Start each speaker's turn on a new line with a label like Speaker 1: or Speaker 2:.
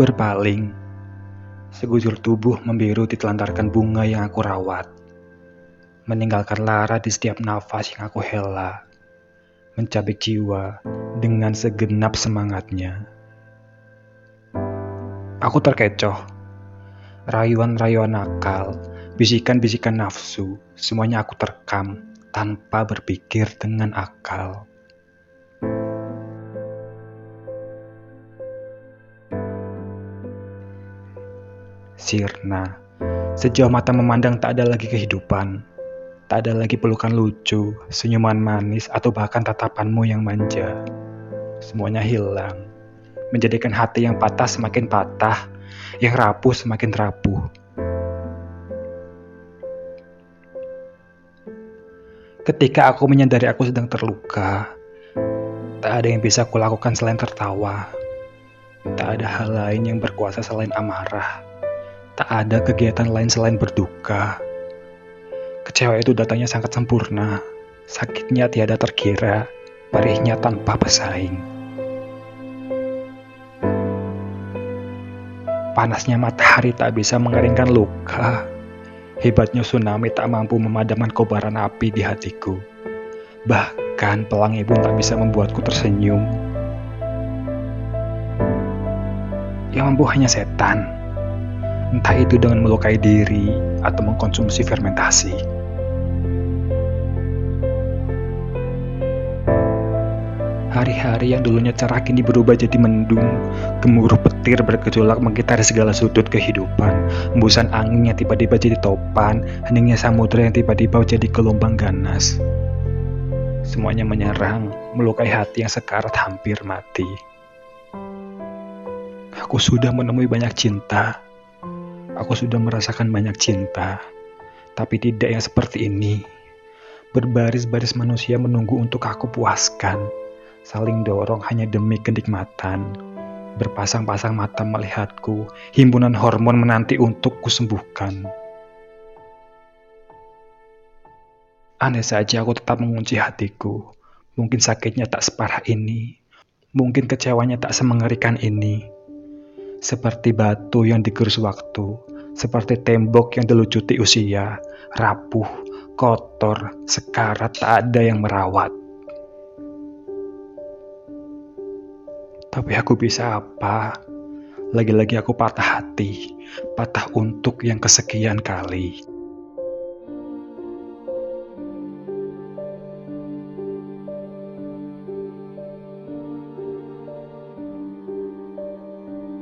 Speaker 1: berpaling, segujur tubuh membiru ditelantarkan bunga yang aku rawat. Meninggalkan lara di setiap nafas yang aku hela. Mencabik jiwa dengan segenap semangatnya. Aku terkecoh. Rayuan-rayuan nakal, bisikan-bisikan nafsu, semuanya aku terkam tanpa berpikir dengan akal. Sirna, sejauh mata memandang tak ada lagi kehidupan. Tak ada lagi pelukan lucu, senyuman manis, atau bahkan tatapanmu yang manja. Semuanya hilang, menjadikan hati yang patah semakin patah, yang rapuh semakin rapuh. Ketika aku menyadari aku sedang terluka, tak ada yang bisa kulakukan selain tertawa. Tak ada hal lain yang berkuasa selain amarah. Tak ada kegiatan lain selain berduka. Kecewa itu datangnya sangat sempurna, sakitnya tiada terkira, perihnya tanpa pesaing. Panasnya matahari tak bisa mengeringkan luka. Hebatnya tsunami tak mampu memadamkan kobaran api di hatiku. Bahkan pelangi pun tak bisa membuatku tersenyum. Yang mampu hanya setan. Entah itu dengan melukai diri atau mengkonsumsi fermentasi. Hari-hari yang dulunya cerah kini berubah jadi mendung. Gemuruh petir bergejolak mengitari segala sudut kehidupan. Embusan angin yang tiba-tiba jadi topan. Heningnya samudera yang tiba-tiba jadi gelombang ganas. Semuanya menyerang, melukai hati yang sekarat hampir mati. Aku sudah menemui banyak cinta. Aku sudah merasakan banyak cinta. Tapi tidak yang seperti ini. Berbaris-baris manusia menunggu untuk aku puaskan saling dorong hanya demi kenikmatan. Berpasang-pasang mata melihatku, himpunan hormon menanti untuk kusembuhkan. Aneh saja aku tetap mengunci hatiku. Mungkin sakitnya tak separah ini. Mungkin kecewanya tak semengerikan ini. Seperti batu yang digerus waktu, seperti tembok yang dilucuti usia, rapuh, kotor, sekarat tak ada yang merawat. Tapi aku bisa apa? Lagi-lagi aku patah hati, patah untuk yang kesekian kali.